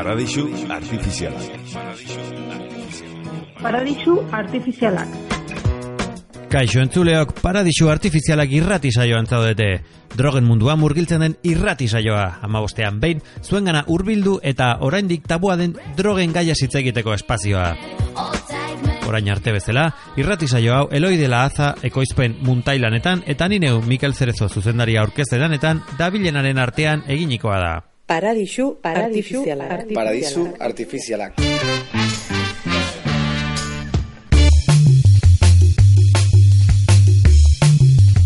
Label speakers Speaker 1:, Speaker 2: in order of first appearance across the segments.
Speaker 1: Paradisu artifizialak.
Speaker 2: Paradisu artifizialak.
Speaker 3: Kaixo entzuleok paradisu artifizialak irrati saioan zaudete. Drogen mundua murgiltzen den irrati saioa. Amabostean behin, zuengana hurbildu eta oraindik tabua den drogen gaia hitz egiteko espazioa. Orain arte bezala, irrati saio hau Eloi dela Aza ekoizpen muntailanetan eta nineu Mikel Zerezo zuzendaria aurkezteranetan dabilenaren artean eginikoa da.
Speaker 4: Paradisu artifizialak.
Speaker 5: Paradisu artifizialak.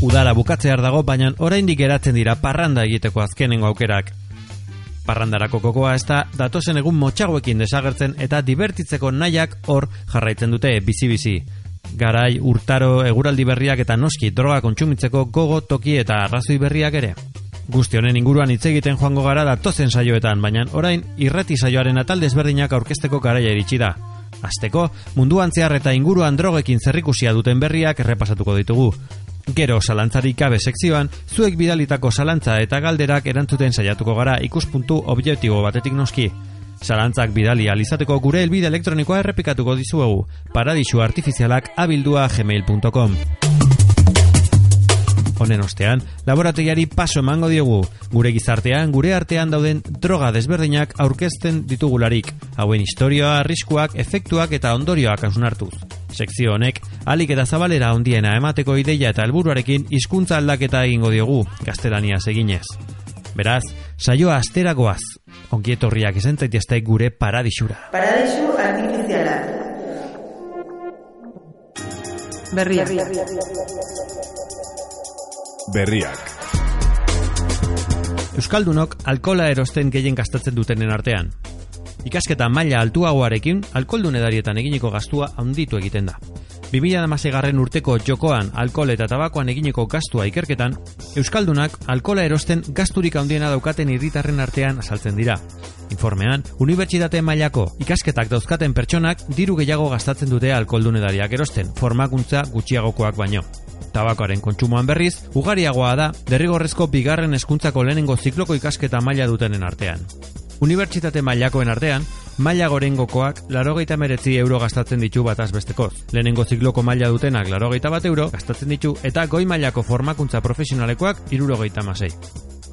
Speaker 3: Udara bukatzear dago, baina oraindik geratzen dira parranda egiteko azkenengo aukerak. Parrandarako kokoa ez da datozen egun motxagoekin desagertzen eta dibertitzeko nahiak hor jarraitzen dute bizi-bizi. Garai, urtaro, eguraldi berriak eta noski droga kontsumitzeko gogo, toki eta arrazoi berriak ere. Guzti honen inguruan hitz egiten joango gara datozen saioetan, baina orain irrati saioaren atal desberdinak aurkezteko garaia iritsi da. Azteko, munduan zehar eta inguruan drogekin zerrikusia duten berriak errepasatuko ditugu. Gero salantzarik gabe sekzioan, zuek bidalitako salantza eta galderak erantzuten saiatuko gara ikuspuntu objektibo batetik noski. Zalantzak bidali alizateko gure elbide elektronikoa errepikatuko dizuegu, paradisu artifizialak abildua gmail.com. Honen ostean, laborategiari paso emango diogu, gure gizartean, gure artean dauden droga desberdinak aurkezten ditugularik, hauen historioa, arriskuak, efektuak eta ondorioak hartuz. Sekzio honek, alik eta zabalera ondiena emateko ideia eta helburuarekin hizkuntza aldaketa egingo diogu, gaztelania eginez. Beraz, saioa asteragoaz, ongietorriak zaitezte gure paradisura.
Speaker 4: Paradisu artifizialak.
Speaker 2: Berria.
Speaker 1: Berriak.
Speaker 3: Euskaldunok alkola erosten gehien gastatzen dutenen artean. Ikasketa maila altuagoarekin, alkoldun edarietan eginiko gastua handitu egiten da. 2016 garren urteko jokoan alkohol eta tabakoan eginiko gastua ikerketan, Euskaldunak alkola erosten gasturik handiena daukaten irritarren artean asaltzen dira. Informean, unibertsitate mailako ikasketak dauzkaten pertsonak diru gehiago gastatzen dute alkoldun edariak erosten, formakuntza gutxiagokoak baino. Tabakoaren kontsumoan berriz, ugariagoa da derrigorrezko bigarren hezkuntzako lehenengo zikloko ikasketa maila dutenen artean. Unibertsitate mailakoen artean, maila gorengokoak larogeita meretzi euro gastatzen ditu bataz bestekoz. Lehenengo zikloko maila dutenak larogeita bat euro gastatzen ditu eta goi mailako formakuntza profesionalekoak irurogeita masei.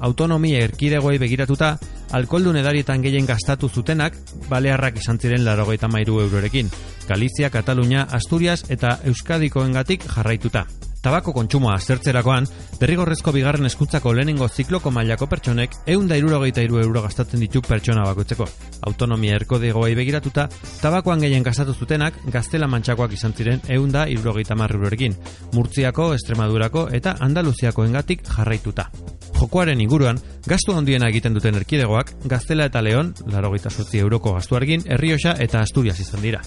Speaker 3: Autonomia erkidegoei begiratuta, alkoldun edarietan gehien gastatu zutenak, balearrak izan ziren larogeita mairu eurorekin. Galizia, Katalunia, Asturias eta Euskadikoengatik jarraituta. Tabako kontsumoa aztertzerakoan, derrigorrezko bigarren eskuntzako lehenengo zikloko mailako pertsonek eunda irurogeita iru euro gastatzen ditu pertsona bakoitzeko. Autonomia erkodegoei begiratuta, tabakoan gehien gastatu zutenak gaztela mantxakoak izan ziren eunda irurogeita marrurekin, Murtziako, Estremadurako eta Andaluziako engatik jarraituta. Jokoaren inguruan, gastu handiena egiten duten erkidegoak, Gaztela eta Leon, larogeita sortzi euroko gastuargin, Herrioxa eta Asturias izan dira.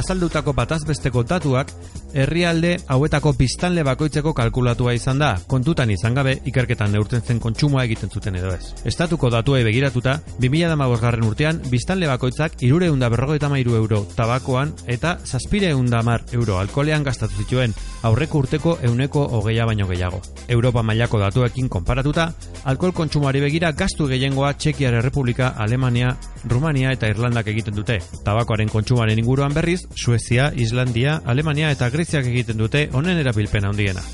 Speaker 3: Azaldutako batazbesteko datuak, herrialde hauetako biztanle bakoitzeko kalkulatua izan da, kontutan izan gabe ikerketan neurtzen zen kontsumoa egiten zuten edo ez. Estatuko datuei begiratuta, 2008 garren urtean, biztanle bakoitzak irureunda berrogeita mairu euro tabakoan eta zazpireunda mar euro alkolean gastatu zituen, aurreko urteko euneko hogeia baino gehiago. Europa mailako datuekin konparatuta, alkohol kontsumoari begira gastu gehiengoa Txekiar Errepublika, Alemania, Rumania eta Irlandak egiten dute. Tabakoaren kontsumoaren inguruan berriz, Suezia, Islandia, Alemania eta Greziak egiten dute honen erabilpena handiena.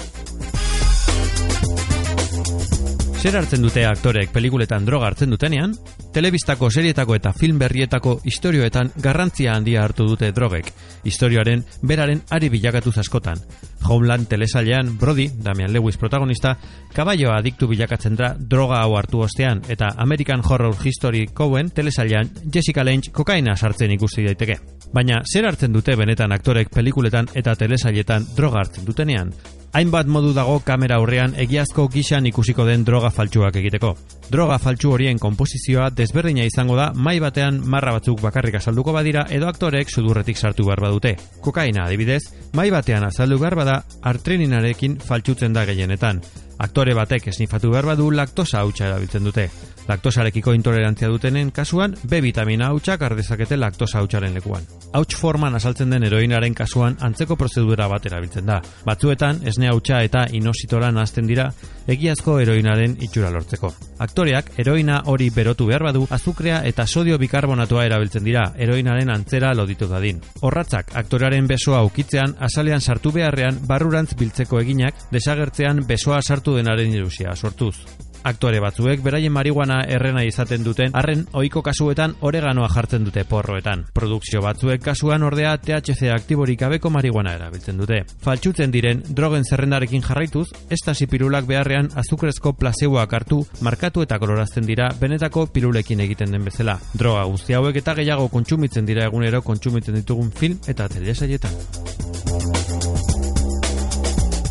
Speaker 3: Zer hartzen dute aktorek pelikuletan droga hartzen dutenean? Telebistako serietako eta film berrietako istorioetan garrantzia handia hartu dute drogek, istorioaren beraren ari bilakatu askotan. Homeland telesailean Brody, Damian Lewis protagonista, kabaioa adiktu bilakatzen da droga hau hartu ostean, eta American Horror History Cowen telesailean Jessica Lange kokaina sartzen ikusi daiteke. Baina zer hartzen dute benetan aktorek pelikuletan eta telesailetan droga hartzen dutenean? Hainbat modu dago kamera aurrean egiazko gixan ikusiko den droga faltsuak egiteko. Droga faltsu horien komposizioa desberdina izango da mai batean marra batzuk bakarrik azalduko badira edo aktorek sudurretik sartu behar badute. Kokaina adibidez, mai batean azaldu behar bada artreninarekin faltsutzen da gehienetan. Aktore batek esnifatu behar badu laktosa hautsa erabiltzen dute. Laktosarekiko intolerantzia dutenen kasuan, B vitamina hautsak ardezakete laktosa hautsaren lekuan. Hauts forman asaltzen den heroinaren kasuan antzeko prozedura bat erabiltzen da. Batzuetan, esne hautsa eta inositola nazten dira, egiazko heroinaren itxura lortzeko. Aktoreak, heroina hori berotu behar badu, azukrea eta sodio bikarbonatua erabiltzen dira, heroinaren antzera loditu dadin. Horratzak, aktorearen besoa ukitzean, azalean sartu beharrean, barrurantz biltzeko eginak, desagertzean besoa sartu denaren ilusia sortuz. Aktore batzuek beraien marihuana errena izaten duten arren ohiko kasuetan oreganoa jartzen dute porroetan. Produkzio batzuek kasuan ordea THC aktiborik gabeko marihuana erabiltzen dute. Faltsutzen diren drogen zerrendarekin jarraituz, estasi pirulak beharrean azukrezko placeboak hartu, markatu eta kolorazten dira benetako pirulekin egiten den bezala. Droga guzti hauek eta gehiago kontsumitzen dira egunero kontsumitzen ditugun film eta telesaietan.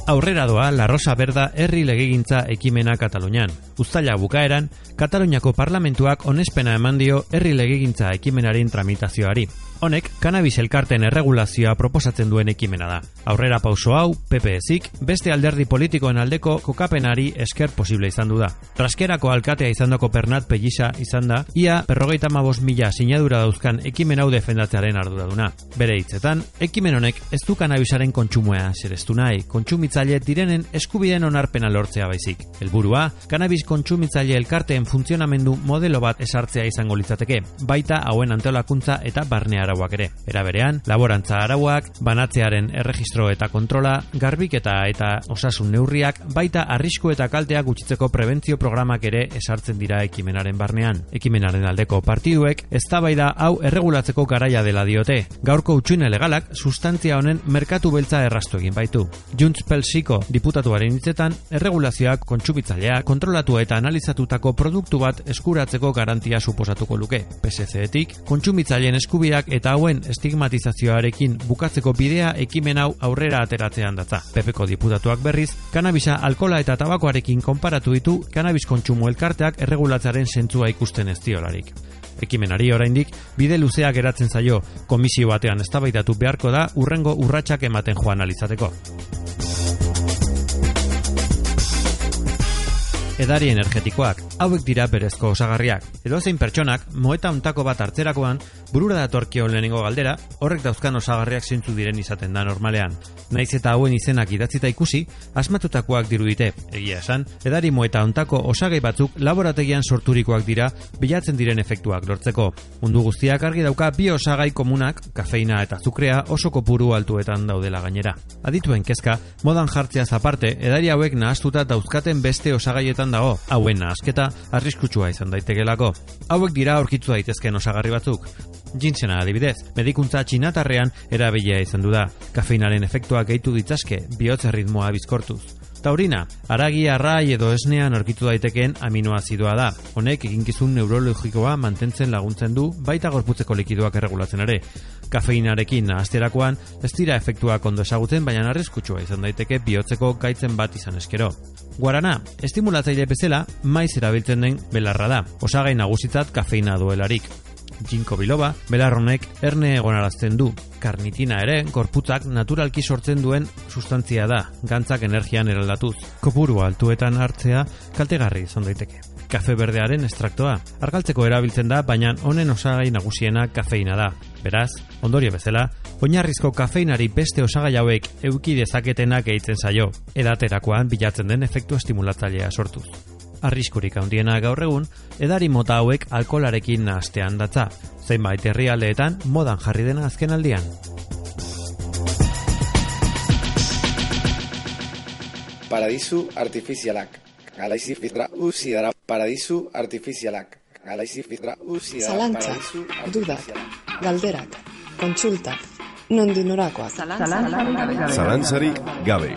Speaker 3: Aurrera doa La Rosa Berda herri legegintza ekimena Katalunian. Uztaila bukaeran, Kataluniako parlamentuak onespena eman dio herri legegintza ekimenaren tramitazioari. Honek, kanabis elkarten erregulazioa proposatzen duen ekimena da. Aurrera pauso hau, PPSik, beste alderdi politikoen aldeko kokapenari esker posible izan du da. Raskerako alkatea izandako pernat pellisa izan da, ia perrogeita mabos mila sinadura dauzkan ekimen hau defendatzearen arduraduna. Bere hitzetan, ekimen honek ez du kanabisaren kontsumoa zereztu nahi, kontsumitzaile direnen eskubideen onarpena lortzea baizik. Helburua, kanabis kontsumitzaile elkarteen funtzionamendu modelo bat esartzea izango litzateke, baita hauen antolakuntza eta barnea arauak ere. Era berean, laborantza arauak, banatzearen erregistro eta kontrola, garbiketa eta osasun neurriak, baita arrisku eta kaltea gutxitzeko prebentzio programak ere esartzen dira ekimenaren barnean. Ekimenaren aldeko partiduek, eztabaida hau erregulatzeko garaia dela diote. Gaurko utxune legalak, sustantzia honen merkatu beltza errastu egin baitu. Junts Pelsiko diputatuaren hitzetan, erregulazioak kontsubitzalea kontrolatu eta analizatutako produktu bat eskuratzeko garantia suposatuko luke. PSC-etik, kontsumitzaileen eskubiak eta hauen estigmatizazioarekin bukatzeko bidea ekimen hau aurrera ateratzean datza. Pepeko diputatuak berriz, kanabisa alkola eta tabakoarekin konparatu ditu kanabis kontsumo elkarteak erregulatzaren zentzua ikusten ez diolarik. Ekimenari oraindik bide luzeak geratzen zaio komisio batean eztabaidatu beharko da urrengo urratsak ematen joan alizateko. Edari energetikoak, hauek dira berezko osagarriak. Edo zein pertsonak, moeta untako bat hartzerakoan, burura datorkio lehenengo galdera, horrek dauzkan osagarriak zintzu diren izaten da normalean. Naiz eta hauen izenak idatzita ikusi, asmatutakoak dirudite. Egia esan, edari moeta untako osagai batzuk laborategian sorturikoak dira, bilatzen diren efektuak lortzeko. Mundu guztiak argi dauka bi osagai komunak, kafeina eta azukrea oso kopuru altuetan daudela gainera. Adituen kezka, modan jartzea zaparte, edari hauek nahaztuta dauzkaten beste osagaietan dago, hauen nahasketa arriskutsua izan daitegelako. Hauek dira aurkitu daitezken osagarri batzuk. Jinsena adibidez, medikuntza txinatarrean erabilia izan du da. Kafeinaren efektuak gehitu ditzazke, bihotze ritmoa bizkortuz. Taurina, aragi arrai edo esnean aurkitu daitekeen aminoazidoa da. Honek eginkizun neurologikoa mantentzen laguntzen du, baita gorputzeko likidoak erregulatzen ere. Kafeinarekin nahazterakoan, ez dira efektuak ondo esagutzen, baina arriskutsua izan daiteke bihotzeko gaitzen bat izan eskero. Guarana, estimulatzaile bezala, maiz erabiltzen den belarra da. Osagai nagusitzat kafeina duelarik. Jinko biloba, belarronek erne egonarazten du. Karnitina ere, gorputzak naturalki sortzen duen sustantzia da, gantzak energian eraldatuz. Kopuru altuetan hartzea kaltegarri izan daiteke. Kafe berdearen estraktoa. Argaltzeko erabiltzen da, baina honen osagai nagusiena kafeina da. Beraz, ondorio bezala, oinarrizko kafeinari beste osagai hauek euki dezaketenak egiten zaio, edaterakoan bilatzen den efektu estimulatzailea sortuz arriskurik handiena gaur egun, edari mota hauek alkolarekin nahastean datza, zeinbait herrialdeetan modan jarri dena azken aldian.
Speaker 5: Paradisu artifizialak. Galaizi fitra uzi dara paradisu artifizialak. Galaizi fitra uzi dara
Speaker 6: Zalantza,
Speaker 5: paradisu
Speaker 6: dudak, galderak, kontsultak, nondi norakoak.
Speaker 1: Zalantzari gabe.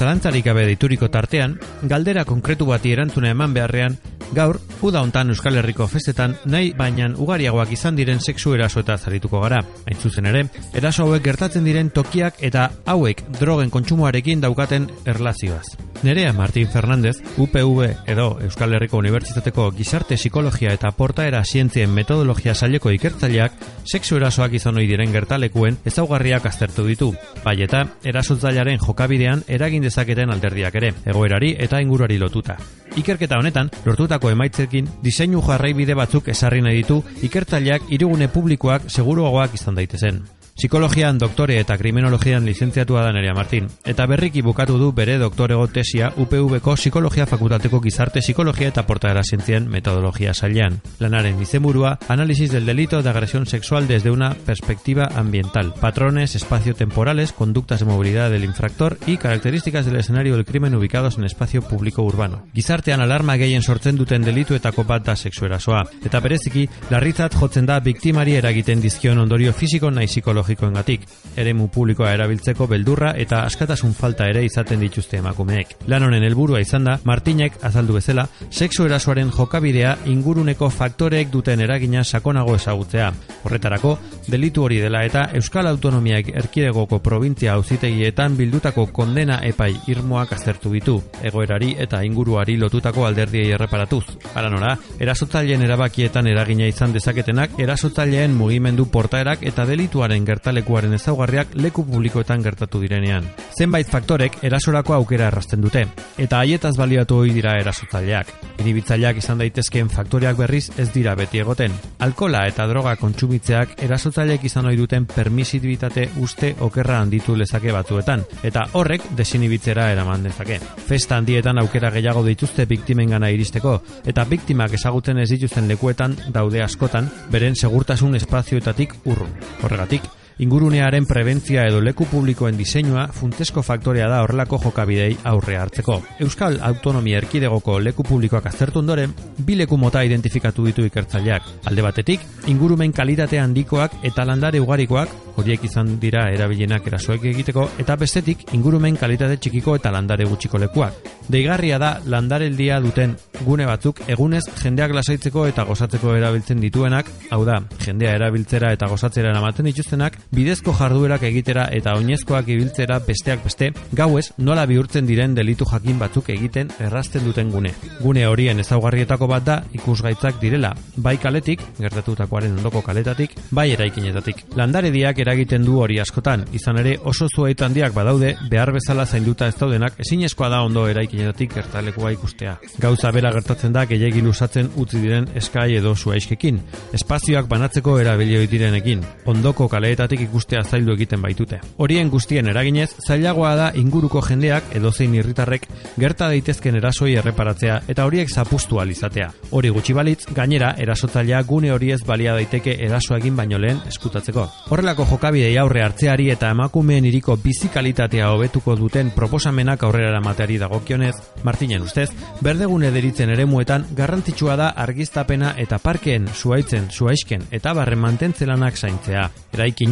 Speaker 3: Zalantzarik gabe dituriko tartean, galdera konkretu bati erantzuna eman beharrean, gaur, uda hontan Euskal Herriko festetan, nahi bainan ugariagoak izan diren sexu eraso eta zarituko gara. Hain zuzen ere, eraso hauek gertatzen diren tokiak eta hauek drogen kontsumoarekin daukaten erlazioaz. Nerea Martin Fernandez, UPV edo Euskal Herriko Unibertsitateko Gizarte Psikologia eta Portaera Zientzien Metodologia Saileko ikertzaileak sexu erasoak izan ohi diren gertalekuen ezaugarriak aztertu ditu. Bai eta erasotzailearen jokabidean eragin dezaketen alderdiak ere, egoerari eta inguruari lotuta. Ikerketa honetan, lortutako emaitzekin diseinu jarraibide batzuk esarri nahi ditu ikertzaileak irigune publikoak seguruagoak izan daitezen. Psikologian doktore eta kriminologian lizentziatua da Nerea Martin, eta berriki bukatu du bere doktorego tesia UPV-ko Psikologia Fakultateko Gizarte Psikologia eta Portaera Zientzien Metodologia Sailean. Lanaren izenburua, análisis del delito de agresión sexual desde una perspectiva ambiental, patrones espacio-temporales, conductas de movilidad del infractor y características del escenario del crimen ubicados en espacio público urbano. Gizartean alarma gehien sortzen duten delituetako bat da sexuerasoa, eta bereziki, larritzat jotzen da biktimari eragiten dizkion ondorio fisiko nahi psikologikoengatik, eremu publikoa erabiltzeko beldurra eta askatasun falta ere izaten dituzte emakumeek. Lan honen helburua izan da, Martinek azaldu bezala, sexu erasoaren jokabidea inguruneko faktoreek duten eragina sakonago ezagutzea. Horretarako, delitu hori dela eta Euskal Autonomiak erkidegoko provintzia auzitegietan bildutako kondena epai irmoak aztertu ditu, egoerari eta inguruari lotutako alderdiei erreparatuz. Hala nora, erasotzaileen erabakietan eragina izan dezaketenak, erasotzaileen mugimendu portaerak eta delituaren gertalekuaren ezaugarriak leku publikoetan gertatu direnean. Zenbait faktorek erasorako aukera errasten dute, eta haietaz baliatu ohi dira erasotzaileak. Inibitzaileak izan daitezkeen faktoreak berriz ez dira beti egoten. Alkola eta droga kontsumitzeak erasotzaileek izan ohi duten permisibitate uste okerra handitu lezake batzuetan, eta horrek desinibitzera eraman dezake. Festa handietan aukera gehiago dituzte biktimengana iristeko, eta biktimak ezagutzen ez dituzten lekuetan daude askotan, beren segurtasun espazioetatik urrun. Horregatik, ingurunearen prebentzia edo leku publikoen diseinua funtesko faktorea da horrelako jokabidei aurre hartzeko. Euskal Autonomia Erkidegoko leku publikoak aztertu ondoren, bi leku mota identifikatu ditu ikertzaileak. Alde batetik, ingurumen kalitate handikoak eta landare ugarikoak, horiek izan dira erabilienak erasoek egiteko, eta bestetik, ingurumen kalitate txikiko eta landare gutxiko lekuak. Deigarria da landareldia duten gune batzuk egunez jendeak lasaitzeko eta gozatzeko erabiltzen dituenak, hau da, jendea erabiltzera eta gozatzera eramaten dituztenak, bidezko jarduerak egitera eta oinezkoak ibiltzera besteak beste, gauez nola bihurtzen diren delitu jakin batzuk egiten errazten duten gune. Gune horien ezaugarrietako bat da ikusgaitzak direla, bai kaletik, gertatutakoaren ondoko kaletatik, bai eraikinetatik. Landarediak eragiten du hori askotan, izan ere oso zuait handiak badaude, behar bezala zainduta ez daudenak, ezinezkoa da ondo eraikinetatik gertalekua ikustea. Gauza bera gertatzen da gehiagin usatzen utzi diren eskai edo zuaizkekin, espazioak banatzeko erabilioi direnekin, ondoko kaleetatik ikustea zaildu egiten baitute. Horien guztien eraginez, zailagoa da inguruko jendeak edozein irritarrek gerta daitezken erasoi erreparatzea eta horiek zapustu izatea. Hori gutxi balitz, gainera erasotzailea gune hori ez balia daiteke eraso egin baino lehen eskutatzeko. Horrelako jokabidei aurre hartzeari eta emakumeen iriko bizikalitatea hobetuko duten proposamenak aurrera eramateari dagokionez, Martinen ustez, berdegune deritzen eremuetan garrantzitsua da argiztapena eta parkeen, zuaitzen, zuaisken eta barren mantentzelanak zaintzea.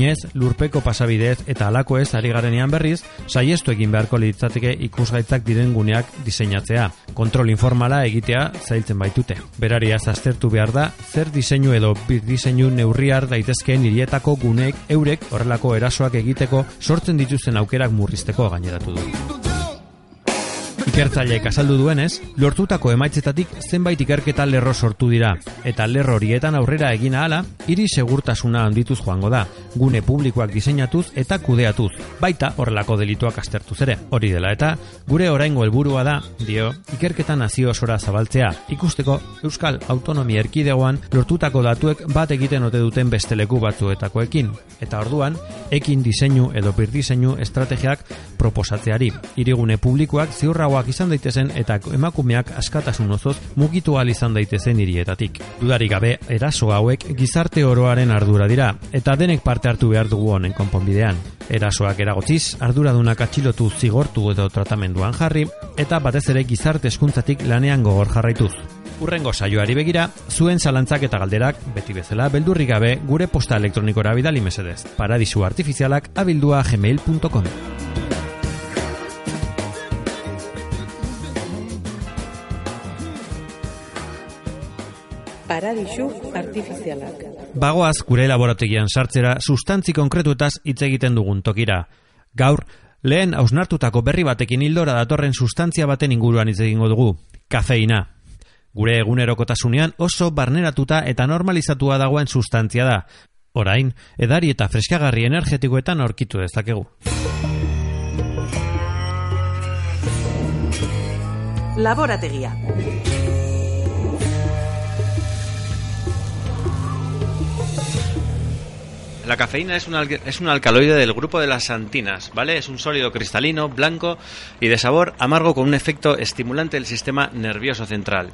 Speaker 3: Eraikinez, lurpeko pasabidez eta alako ez ari garenean berriz, saiestu egin beharko litzateke ikusgaitzak diren guneak diseinatzea. Kontrol informala egitea zailtzen baitute. Berariaz aztertu behar da, zer diseinu edo bir diseinu neurriar daitezkeen hirietako guneek eurek horrelako erasoak egiteko sortzen dituzten aukerak murrizteko gaineratu du. Ikertzaileek azaldu duenez, lortutako emaitzetatik zenbait ikerketa lerro sortu dira, eta lerro horietan aurrera egin ahala, hiri segurtasuna handituz joango da, gune publikoak diseinatuz eta kudeatuz, baita horrelako delituak astertuz ere. Hori dela eta, gure oraingo helburua da, dio, ikerketa nazio osora zabaltzea, ikusteko Euskal Autonomia Erkidegoan lortutako datuek bat egiten ote duten beste leku batzuetakoekin, eta orduan, ekin diseinu edo birdiseinu estrategiak proposatzeari, hirigune publikoak ziurragoak izan daitezen eta emakumeak askatasun osoz mugitu ahal izan daitezen hirietatik. Dudarik gabe, eraso hauek gizarte oroaren ardura dira, eta denek parte hartu behar dugu honen konponbidean. Erasoak eragotziz, arduradunak atxilotu zigortu edo tratamenduan jarri, eta batez ere gizarte eskuntzatik lanean gogor jarraituz. Urrengo saioari begira, zuen zalantzak eta galderak, beti bezala, beldurri gabe, gure posta elektronikora bidali mesedez. Paradisu artifizialak abildua gmail.com.
Speaker 4: Paradisu artifizialak.
Speaker 3: Bagoaz gure laborategian sartzera sustantzi konkretuetaz hitz egiten dugun tokira. Gaur, Lehen hausnartutako berri batekin hildora datorren sustantzia baten inguruan hitz egingo dugu, kafeina. Gure egunerokotasunean oso barneratuta eta normalizatua dagoen sustantzia da. Orain, edari eta freskagarri energetikoetan aurkitu dezakegu.
Speaker 4: Laborategia.
Speaker 3: La cafeína es un, es un alcaloide del grupo de las antinas, ¿vale? Es un sólido cristalino, blanco y de sabor amargo con un efecto estimulante del sistema nervioso central.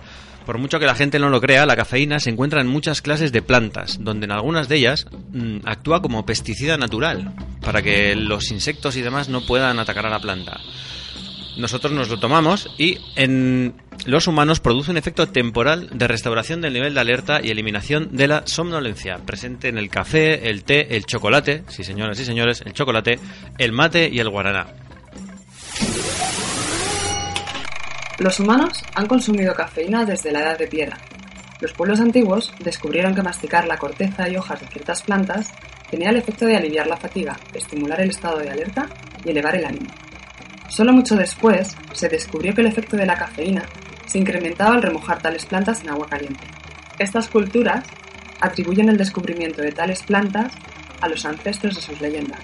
Speaker 3: Por mucho que la gente no lo crea, la cafeína se encuentra en muchas clases de plantas, donde en algunas de ellas mm, actúa como pesticida natural, para que los insectos y demás no puedan atacar a la planta. Nosotros nos lo tomamos y en los humanos produce un efecto temporal de restauración del nivel de alerta y eliminación de la somnolencia, presente en el café, el té, el chocolate, sí señoras y señores, el chocolate, el mate y el guaraná.
Speaker 6: Los humanos han consumido cafeína desde la edad de piedra. Los pueblos antiguos descubrieron que masticar la corteza y hojas de ciertas plantas tenía el efecto de aliviar la fatiga, estimular el estado de alerta y elevar el ánimo. Solo mucho después se descubrió que el efecto de la cafeína se incrementaba al remojar tales plantas en agua caliente. Estas culturas atribuyen el descubrimiento de tales plantas a los ancestros de sus leyendas.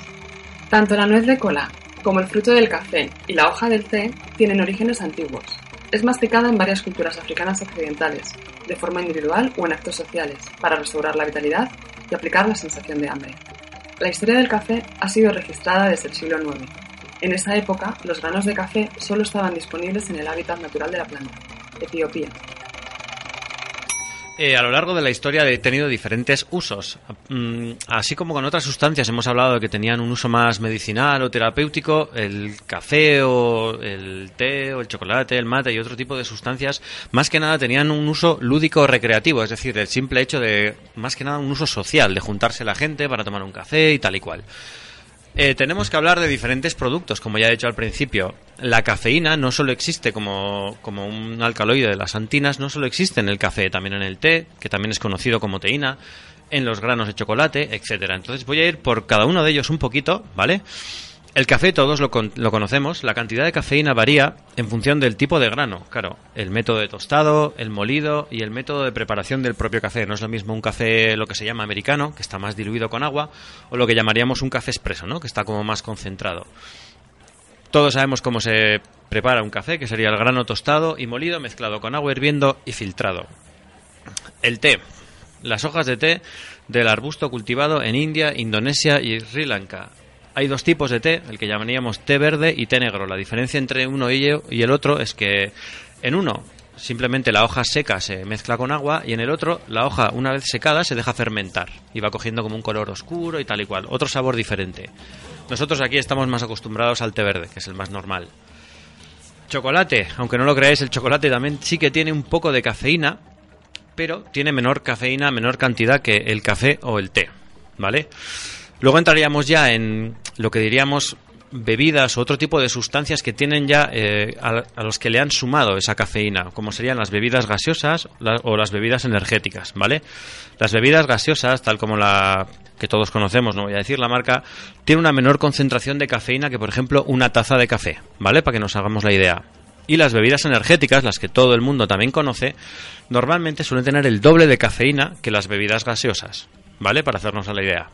Speaker 6: Tanto la nuez de cola como el fruto del café y la hoja del té tienen orígenes antiguos. Es masticada en varias culturas africanas occidentales, de forma individual o en actos sociales, para restaurar la vitalidad y aplicar la sensación de hambre. La historia del café ha sido registrada desde el siglo IX. En esa época, los granos de café solo estaban disponibles en el hábitat natural de la planta, Etiopía.
Speaker 3: Eh, a lo largo de la historia he tenido diferentes usos. Mm, así como con otras sustancias hemos hablado de que tenían un uso más medicinal o terapéutico, el café o el té o el chocolate, el mate y otro tipo de sustancias, más que nada tenían un uso lúdico recreativo, es decir, el simple hecho de, más que nada, un uso social, de juntarse la gente para tomar un café y tal y cual. Eh, tenemos que hablar de diferentes productos, como ya he dicho al principio. La cafeína no solo existe como, como un alcaloide de las antinas, no solo existe en el café, también en el té, que también es conocido como teína, en los granos de chocolate, etcétera. Entonces voy a ir por cada uno de ellos un poquito, ¿vale? El café todos lo, con- lo conocemos, la cantidad de cafeína varía en función del tipo de grano, claro, el método de tostado, el molido y el método de preparación del propio café. No es lo mismo un café, lo que se llama americano, que está más diluido con agua, o lo que llamaríamos un café expreso, ¿no? que está como más concentrado. Todos sabemos cómo se prepara un café, que sería el grano tostado y molido, mezclado con agua hirviendo y filtrado. El té. Las hojas de té del arbusto cultivado en India, Indonesia y Sri Lanka. Hay dos tipos de té, el que llamaríamos té verde y té negro. La diferencia entre uno y el otro es que en uno simplemente la hoja seca se mezcla con agua y en el otro la hoja una vez secada se deja fermentar y va cogiendo como un color oscuro y tal y cual. Otro sabor diferente. Nosotros aquí estamos más acostumbrados al té verde, que es el más normal. Chocolate, aunque no lo creáis, el chocolate también sí que tiene un poco de cafeína, pero tiene menor cafeína, menor cantidad que el café o el té, ¿vale? Luego entraríamos ya en lo que diríamos bebidas o otro tipo de sustancias que tienen ya eh, a, los que le han sumado esa cafeína, como serían las bebidas gaseosas o las bebidas energéticas, ¿vale? Las bebidas gaseosas, tal como la que todos conocemos, no voy a decir la marca, tiene una menor concentración de cafeína que, por ejemplo, una taza de café, ¿vale? Para que nos hagamos la idea. Y las bebidas energéticas, las que todo el mundo también conoce, normalmente suelen tener el doble de cafeína que las bebidas gaseosas, ¿vale? Para hacernos a la idea.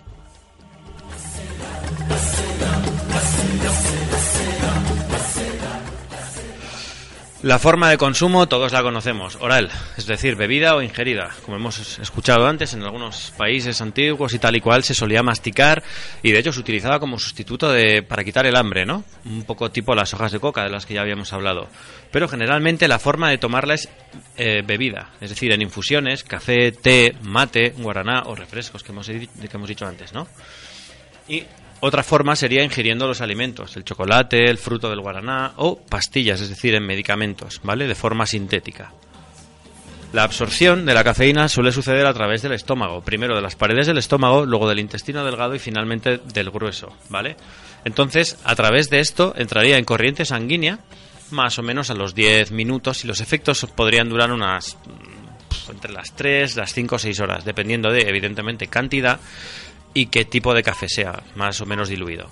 Speaker 3: La forma de consumo todos la conocemos, oral, es decir, bebida o ingerida. Como hemos escuchado antes, en algunos países antiguos y tal y cual se solía masticar y de hecho se utilizaba como sustituto de, para quitar el hambre, ¿no? Un poco tipo las hojas de coca de las que ya habíamos hablado. Pero generalmente la forma de tomarla es eh, bebida, es decir, en infusiones, café, té, mate, guaraná o refrescos que hemos, que hemos dicho antes, ¿no? Y otra forma sería ingiriendo los alimentos, el chocolate, el fruto del guaraná o pastillas, es decir, en medicamentos, ¿vale? De forma sintética. La absorción de la cafeína suele suceder a través del estómago, primero de las paredes del estómago, luego del intestino delgado y finalmente del grueso, ¿vale? Entonces, a través de esto entraría en corriente sanguínea más o menos a los 10 minutos y los efectos podrían durar unas mm, entre las 3, las 5 o 6 horas, dependiendo de, evidentemente, cantidad y qué tipo de café sea, más o menos diluido.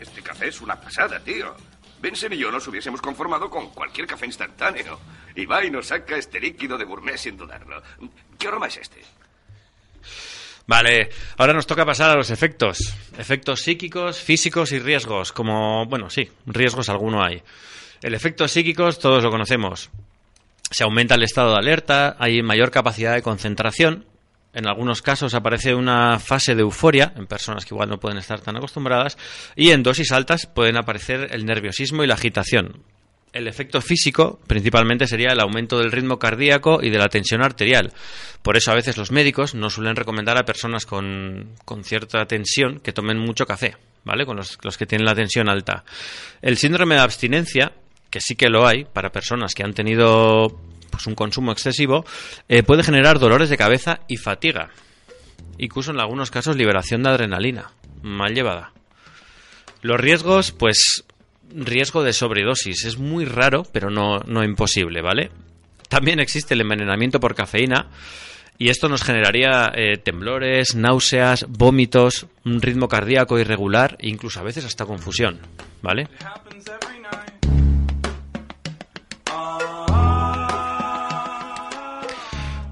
Speaker 7: Este café es una pasada, tío. Benson y yo nos hubiésemos conformado con cualquier café instantáneo. Y va y nos saca este líquido de gourmet sin dudarlo. ¿Qué aroma es este?
Speaker 3: Vale, ahora nos toca pasar a los efectos. Efectos psíquicos, físicos y riesgos. Como, bueno, sí, riesgos alguno hay. El efecto psíquicos todos lo conocemos. Se aumenta el estado de alerta, hay mayor capacidad de concentración. En algunos casos aparece una fase de euforia en personas que igual no pueden estar tan acostumbradas. Y en dosis altas pueden aparecer el nerviosismo y la agitación. El efecto físico principalmente sería el aumento del ritmo cardíaco y de la tensión arterial. Por eso a veces los médicos no suelen recomendar a personas con, con cierta tensión que tomen mucho café, ¿vale? Con los, los que tienen la tensión alta. El síndrome de abstinencia, que sí que lo hay para personas que han tenido pues, un consumo excesivo, eh, puede generar dolores de cabeza y fatiga. Incluso en algunos casos liberación de adrenalina, mal llevada. Los riesgos, pues riesgo de sobredosis. Es muy raro, pero no, no imposible, ¿vale? También existe el envenenamiento por cafeína. Y esto nos generaría eh, temblores, náuseas, vómitos, un ritmo cardíaco irregular e incluso a veces hasta confusión, ¿vale?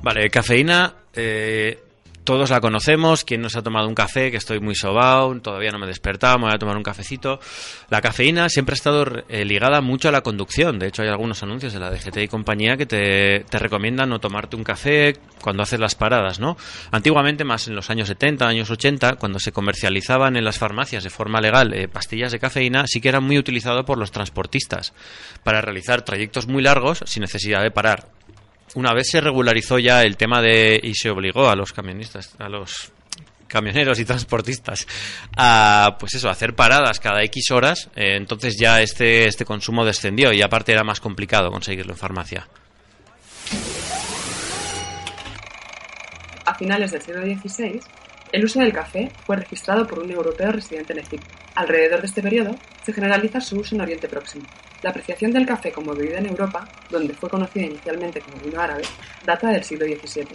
Speaker 3: Vale, cafeína eh, todos la conocemos, quien nos ha tomado un café, que estoy muy sobao, todavía no me he despertado, me voy a tomar un cafecito. La cafeína siempre ha estado eh, ligada mucho a la conducción, de hecho hay algunos anuncios de la DGT y compañía que te, te, recomiendan no tomarte un café cuando haces las paradas, ¿no? Antiguamente, más en los años 70, años 80, cuando se comercializaban en las farmacias de forma legal eh, pastillas de cafeína, sí que era muy utilizado por los transportistas para realizar trayectos muy largos sin necesidad de parar una vez se regularizó ya el tema de y se obligó a los camionistas, a los camioneros y transportistas a pues eso, hacer paradas cada X horas, eh, entonces ya este, este consumo descendió y aparte era más complicado conseguirlo en farmacia.
Speaker 6: A finales del siglo XVI, el uso del café fue registrado por un europeo residente en Egipto. Alrededor de este periodo se generaliza su uso en Oriente Próximo. La apreciación del café como bebida en Europa, donde fue conocida inicialmente como vino árabe, data del siglo XVII.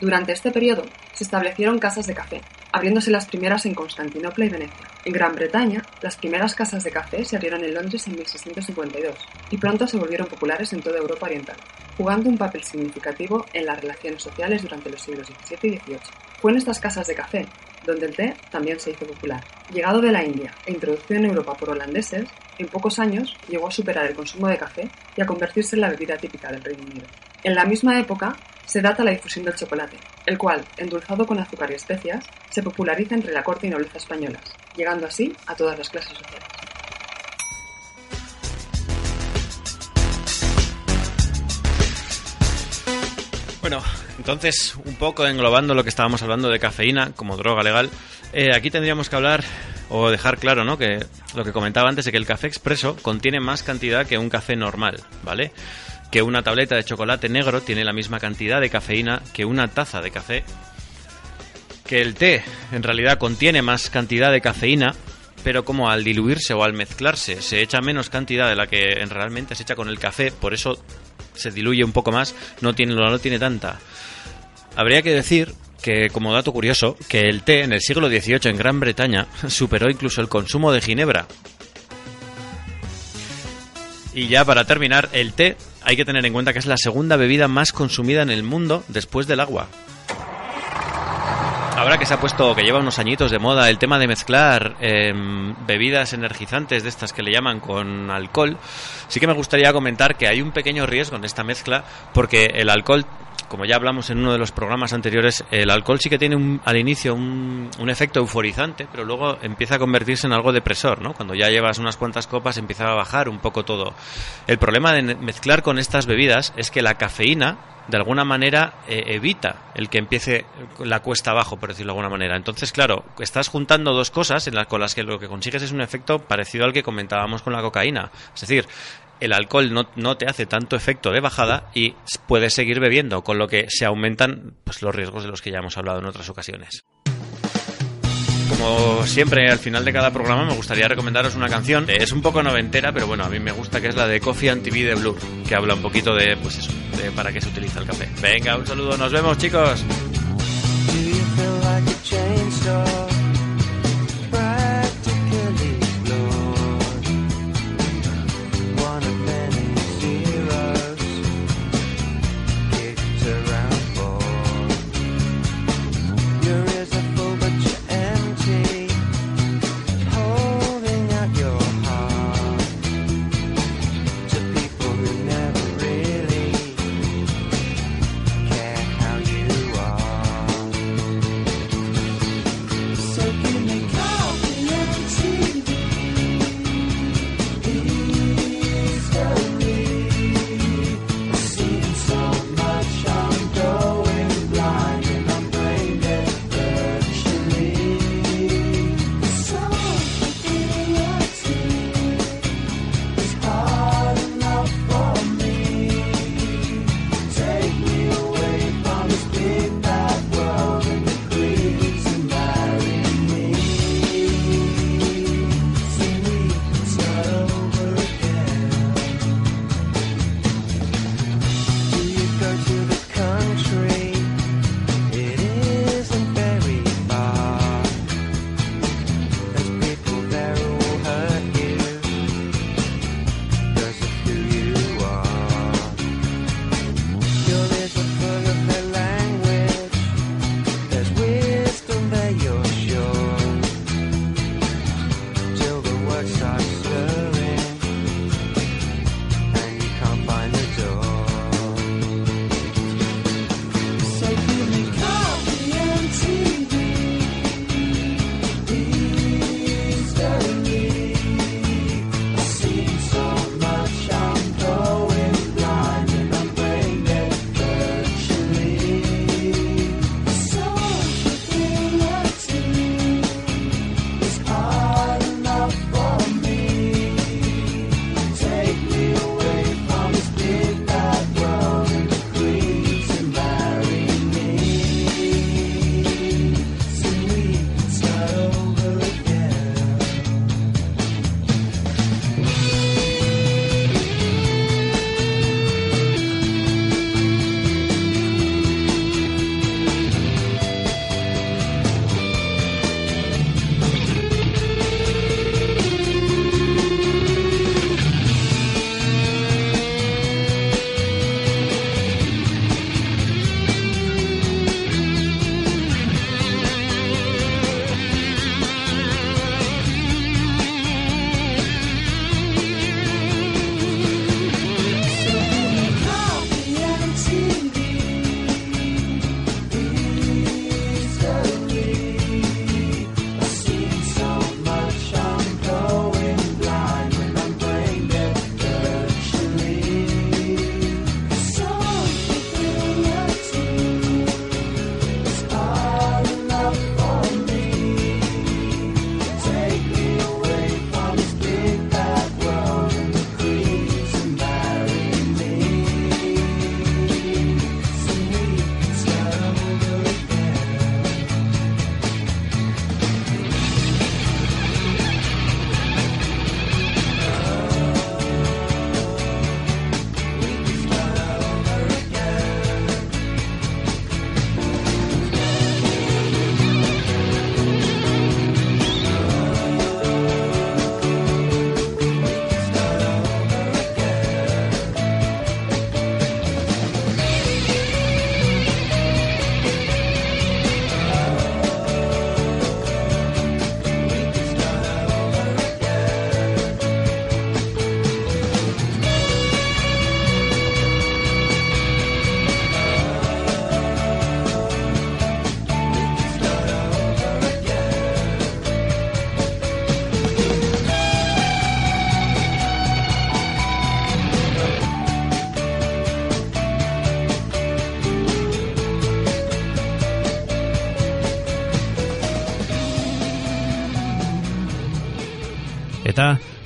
Speaker 6: Durante este periodo se establecieron casas de café, abriéndose las primeras en Constantinopla y Venecia. En Gran Bretaña, las primeras casas de café se abrieron en Londres en 1652 y pronto se volvieron populares en toda Europa Oriental, jugando un papel significativo en las relaciones sociales durante los siglos XVII y XVIII. Fue en estas casas de café donde el té también se hizo popular. Llegado de la India e introducido en Europa por holandeses, en pocos años llegó a superar el consumo de café y a convertirse en la bebida típica del Reino Unido. En la misma época se data la difusión del chocolate, el cual, endulzado con azúcar y especias, se populariza entre la corte y nobleza españolas, llegando así a todas las clases sociales.
Speaker 3: Bueno, entonces, un poco englobando lo que estábamos hablando de cafeína como droga legal, eh, aquí tendríamos que hablar o dejar claro, ¿no? Que lo que comentaba antes de que el café expreso contiene más cantidad que un café normal, ¿vale? Que una tableta de chocolate negro tiene la misma cantidad de cafeína que una taza de café. Que el té en realidad contiene más cantidad de cafeína, pero como al diluirse o al mezclarse se echa menos cantidad de la que realmente se echa con el café, por eso se diluye un poco más, no tiene, no tiene tanta. Habría que decir que, como dato curioso, que el té en el siglo XVIII en Gran Bretaña superó incluso el consumo de ginebra. Y ya para terminar, el té hay que tener en cuenta que es la segunda bebida más consumida en el mundo después del agua. Ahora que se ha puesto, que lleva unos añitos de moda, el tema de mezclar em, bebidas energizantes de estas que le llaman con alcohol, sí que me gustaría comentar que hay un pequeño riesgo en esta mezcla porque el alcohol como ya hablamos en uno de los programas anteriores, el alcohol sí que tiene al inicio un, efecto euforizante, pero luego empieza a convertirse en algo depresor, ¿no? Cuando ya llevas unas cuantas copas empieza a bajar un poco todo. El problema de mezclar con estas bebidas es que la cafeína de alguna manera eh, evita el que empiece la cuesta abajo, por decirlo de alguna manera. Entonces, claro, estás juntando dos cosas en las, con las que lo que consigues es un efecto parecido al que comentábamos con la cocaína. Es decir, el alcohol no, no, te hace tanto efecto de bajada y puedes seguir bebiendo, con lo que se aumentan pues, los riesgos de los que ya hemos hablado en otras ocasiones. Como siempre, al final de cada programa me gustaría recomendaros una canción. Es un poco noventera, pero bueno, a mí me gusta que es la de Coffee and TV de Blue, que habla un poquito de, pues eso, de para qué se utiliza el café. Venga, un saludo, nos vemos chicos.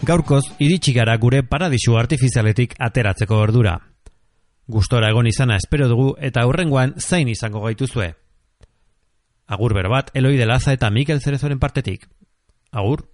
Speaker 3: Gaurkoz iritsi gara gure paradisu artifizialetik ateratzeko ordura. Gustora egon izana espero dugu eta aurrengoan zain izango gaituzue. Agur berbat, Eloi de Laza eta Mikel Cerezoren partetik. Agur.